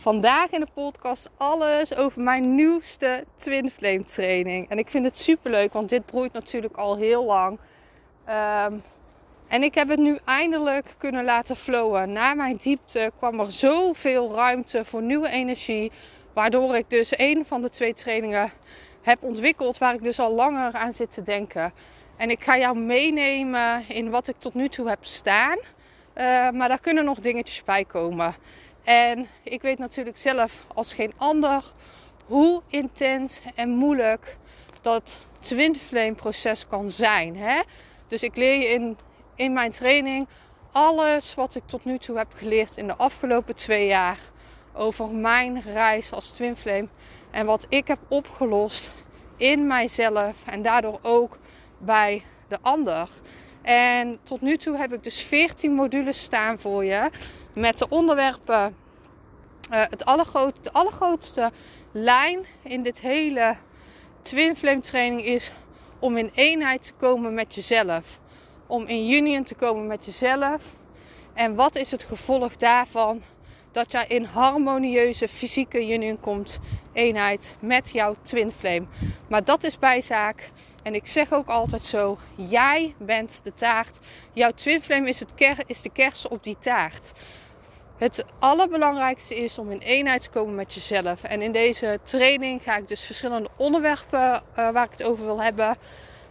Vandaag in de podcast alles over mijn nieuwste Twin Flame training. En ik vind het super leuk, want dit broeit natuurlijk al heel lang. Ehm, en ik heb het nu eindelijk kunnen laten flowen. Na mijn diepte kwam er zoveel ruimte voor nieuwe energie. Waardoor ik dus een van de twee trainingen heb ontwikkeld waar ik dus al langer aan zit te denken. En ik ga jou meenemen in wat ik tot nu toe heb staan. Uh, maar daar kunnen nog dingetjes bij komen. En ik weet natuurlijk zelf als geen ander hoe intens en moeilijk dat twin flame proces kan zijn. Hè? Dus ik leer je in, in mijn training alles wat ik tot nu toe heb geleerd in de afgelopen twee jaar over mijn reis als twin flame en wat ik heb opgelost in mijzelf en daardoor ook bij de ander. En tot nu toe heb ik dus 14 modules staan voor je met de onderwerpen. Uh, het allergroot, de allergrootste lijn in dit hele Twin Flame training is om in eenheid te komen met jezelf. Om in union te komen met jezelf. En wat is het gevolg daarvan? Dat jij in harmonieuze fysieke union komt, eenheid met jouw Twin Flame. Maar dat is bijzaak. En ik zeg ook altijd zo: jij bent de taart. Jouw Twin Flame is, het ker is de kersen op die taart. Het allerbelangrijkste is om in eenheid te komen met jezelf. En in deze training ga ik dus verschillende onderwerpen uh, waar ik het over wil hebben,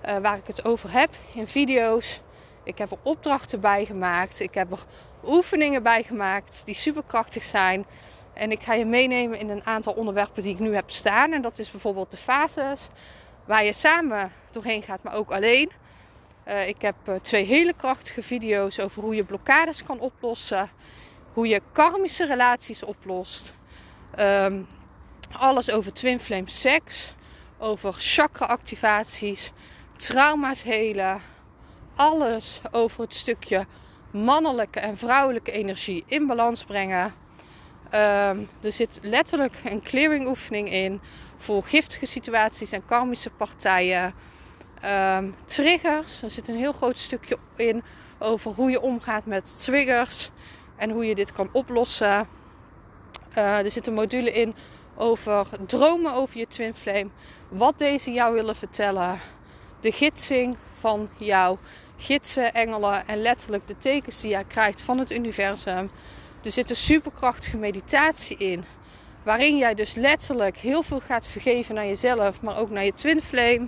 uh, waar ik het over heb in video's. Ik heb er opdrachten bij gemaakt. Ik heb er oefeningen bij gemaakt die superkrachtig zijn. En ik ga je meenemen in een aantal onderwerpen die ik nu heb staan. En dat is bijvoorbeeld de fases, waar je samen doorheen gaat, maar ook alleen. Uh, ik heb twee hele krachtige video's over hoe je blokkades kan oplossen hoe je karmische relaties oplost. Um, alles over twin flame seks, over chakra activaties, trauma's helen. Alles over het stukje mannelijke en vrouwelijke energie in balans brengen. Um, er zit letterlijk een clearing oefening in voor giftige situaties en karmische partijen. Um, triggers, er zit een heel groot stukje in over hoe je omgaat met triggers en hoe je dit kan oplossen. Uh, er zit een module in over dromen over je twin flame. Wat deze jou willen vertellen. De gidsing van jouw gidsen, engelen en letterlijk de tekens die jij krijgt van het universum. Er zit een superkrachtige meditatie in. Waarin jij dus letterlijk heel veel gaat vergeven naar jezelf, maar ook naar je twin flame.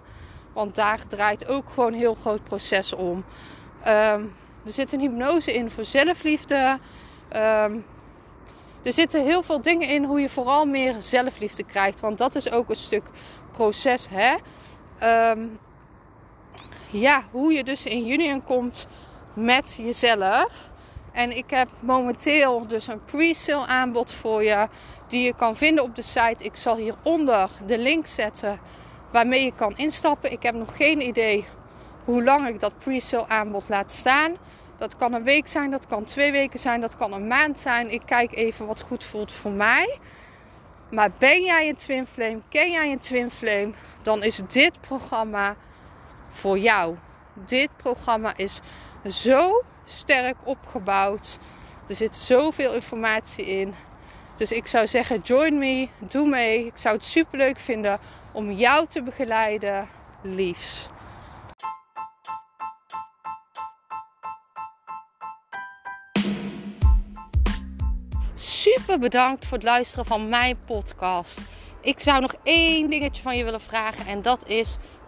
Want daar draait ook gewoon een heel groot proces om. Um, er zit een hypnose in voor zelfliefde. Um, er zitten heel veel dingen in hoe je vooral meer zelfliefde krijgt. Want dat is ook een stuk proces. Hè? Um, ja, hoe je dus in union komt met jezelf. En ik heb momenteel dus een pre-sale aanbod voor je. Die je kan vinden op de site. Ik zal hieronder de link zetten waarmee je kan instappen. Ik heb nog geen idee hoe lang ik dat pre-sale aanbod laat staan. Dat kan een week zijn, dat kan twee weken zijn, dat kan een maand zijn. Ik kijk even wat goed voelt voor mij. Maar ben jij een twin flame, ken jij een twin flame, dan is dit programma voor jou. Dit programma is zo sterk opgebouwd. Er zit zoveel informatie in. Dus ik zou zeggen, join me, doe mee. Ik zou het super leuk vinden om jou te begeleiden. Liefs. super bedankt voor het luisteren van mijn podcast. Ik zou nog één dingetje van je willen vragen. En dat is: